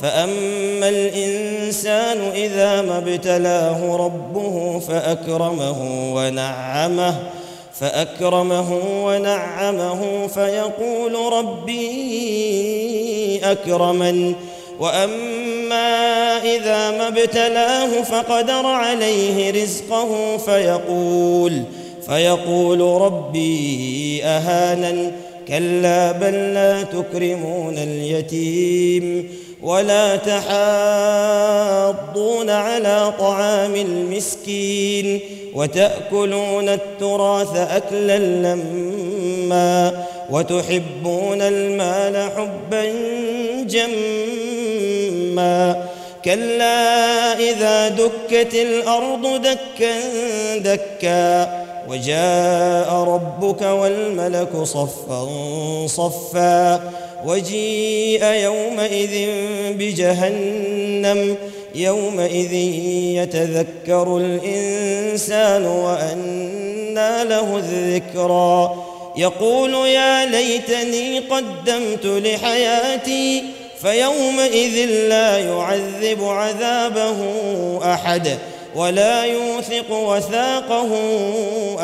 فأما الإنسان إذا ما ابتلاه ربه فأكرمه ونعمه فأكرمه ونعمه فيقول ربي أكرمن. وأما إذا ما ابتلاه فقدر عليه رزقه فيقول فيقول ربي أهانن. كلا بل لا تكرمون اليتيم ولا تحاضون على طعام المسكين وتأكلون التراث أكلا لما وتحبون المال حبا جما كلا إذا دكت الأرض دكا دكا وجاء ربك والملك صفا صفا وجيء يومئذ بجهنم يومئذ يتذكر الإنسان وأنى له الذكرى يقول يا ليتني قدمت لحياتي فيومئذ لا يعذب عذابه أحد ولا يوثق وثاقه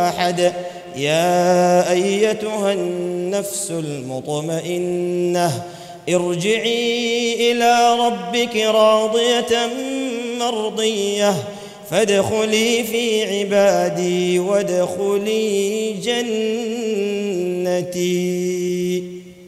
أحد. يا أيتها النفس المطمئنة ارجعي إلى ربك راضية مرضية. فادخلي في عبادي وادخلي جنتي.